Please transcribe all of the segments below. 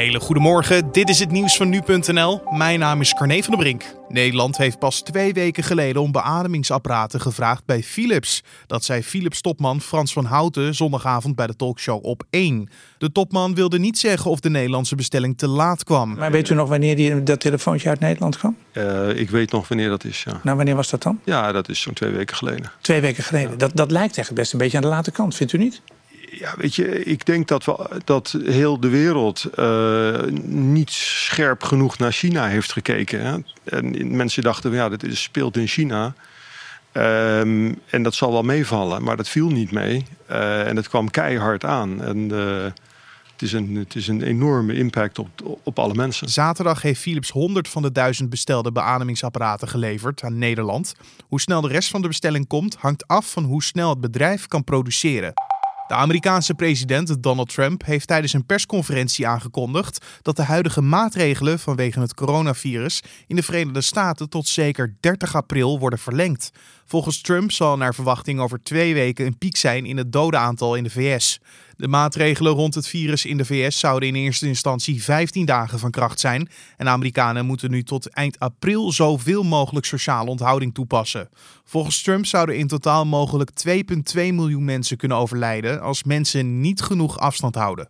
hele goede morgen. Dit is het nieuws van nu.nl. Mijn naam is Carne van der Brink. Nederland heeft pas twee weken geleden om beademingsapparaten gevraagd bij Philips. Dat zei Philips-topman Frans van Houten zondagavond bij de talkshow op 1. De topman wilde niet zeggen of de Nederlandse bestelling te laat kwam. Maar weet u nog wanneer die, dat telefoontje uit Nederland kwam? Uh, ik weet nog wanneer dat is, ja. Nou, wanneer was dat dan? Ja, dat is zo'n twee weken geleden. Twee weken geleden. Dat, dat lijkt eigenlijk best een beetje aan de late kant, vindt u niet? Ja, weet je, ik denk dat, we, dat heel de wereld uh, niet scherp genoeg naar China heeft gekeken. Hè? En mensen dachten, ja, dit speelt in China. Um, en dat zal wel meevallen, maar dat viel niet mee. Uh, en het kwam keihard aan. En uh, het, is een, het is een enorme impact op, op alle mensen. Zaterdag heeft Philips 100 van de 1000 bestelde beademingsapparaten geleverd aan Nederland. Hoe snel de rest van de bestelling komt, hangt af van hoe snel het bedrijf kan produceren. De Amerikaanse president Donald Trump heeft tijdens een persconferentie aangekondigd dat de huidige maatregelen vanwege het coronavirus in de Verenigde Staten tot zeker 30 april worden verlengd. Volgens Trump zal naar verwachting over twee weken een piek zijn in het dodenaantal in de VS. De maatregelen rond het virus in de VS zouden in eerste instantie 15 dagen van kracht zijn. En Amerikanen moeten nu tot eind april zoveel mogelijk sociale onthouding toepassen. Volgens Trump zouden in totaal mogelijk 2,2 miljoen mensen kunnen overlijden als mensen niet genoeg afstand houden.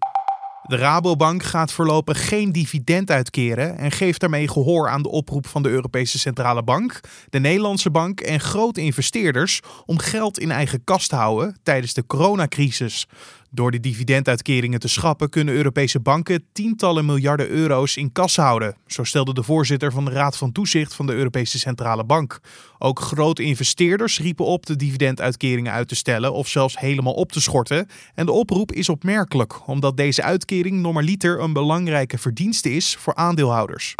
De Rabobank gaat voorlopig geen dividend uitkeren en geeft daarmee gehoor aan de oproep van de Europese Centrale Bank, de Nederlandse Bank en grote investeerders om geld in eigen kas te houden tijdens de coronacrisis. Door de dividenduitkeringen te schrappen kunnen Europese banken tientallen miljarden euro's in kas houden. Zo stelde de voorzitter van de Raad van Toezicht van de Europese Centrale Bank. Ook grote investeerders riepen op de dividenduitkeringen uit te stellen of zelfs helemaal op te schorten. En de oproep is opmerkelijk, omdat deze uitkering normaliter een belangrijke verdienste is voor aandeelhouders.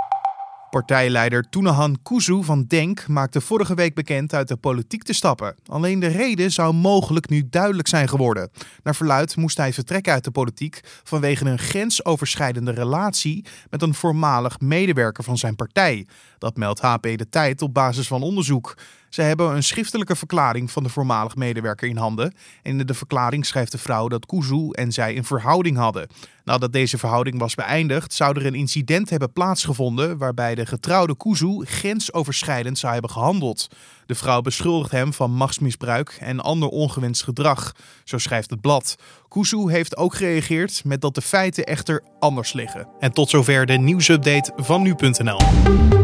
Partijleider Toenahan Kuzu van Denk maakte vorige week bekend uit de politiek te stappen. Alleen de reden zou mogelijk nu duidelijk zijn geworden. Naar verluid moest hij vertrekken uit de politiek vanwege een grensoverschrijdende relatie met een voormalig medewerker van zijn partij. Dat meldt HP de Tijd op basis van onderzoek. Ze hebben een schriftelijke verklaring van de voormalig medewerker in handen. En in de verklaring schrijft de vrouw dat Kuzu en zij een verhouding hadden. Nadat deze verhouding was beëindigd, zou er een incident hebben plaatsgevonden waarbij de getrouwde Kuzu grensoverschrijdend zou hebben gehandeld. De vrouw beschuldigt hem van machtsmisbruik en ander ongewenst gedrag, zo schrijft het blad. Kuzu heeft ook gereageerd met dat de feiten echter anders liggen. En tot zover de nieuwsupdate van nu.nl.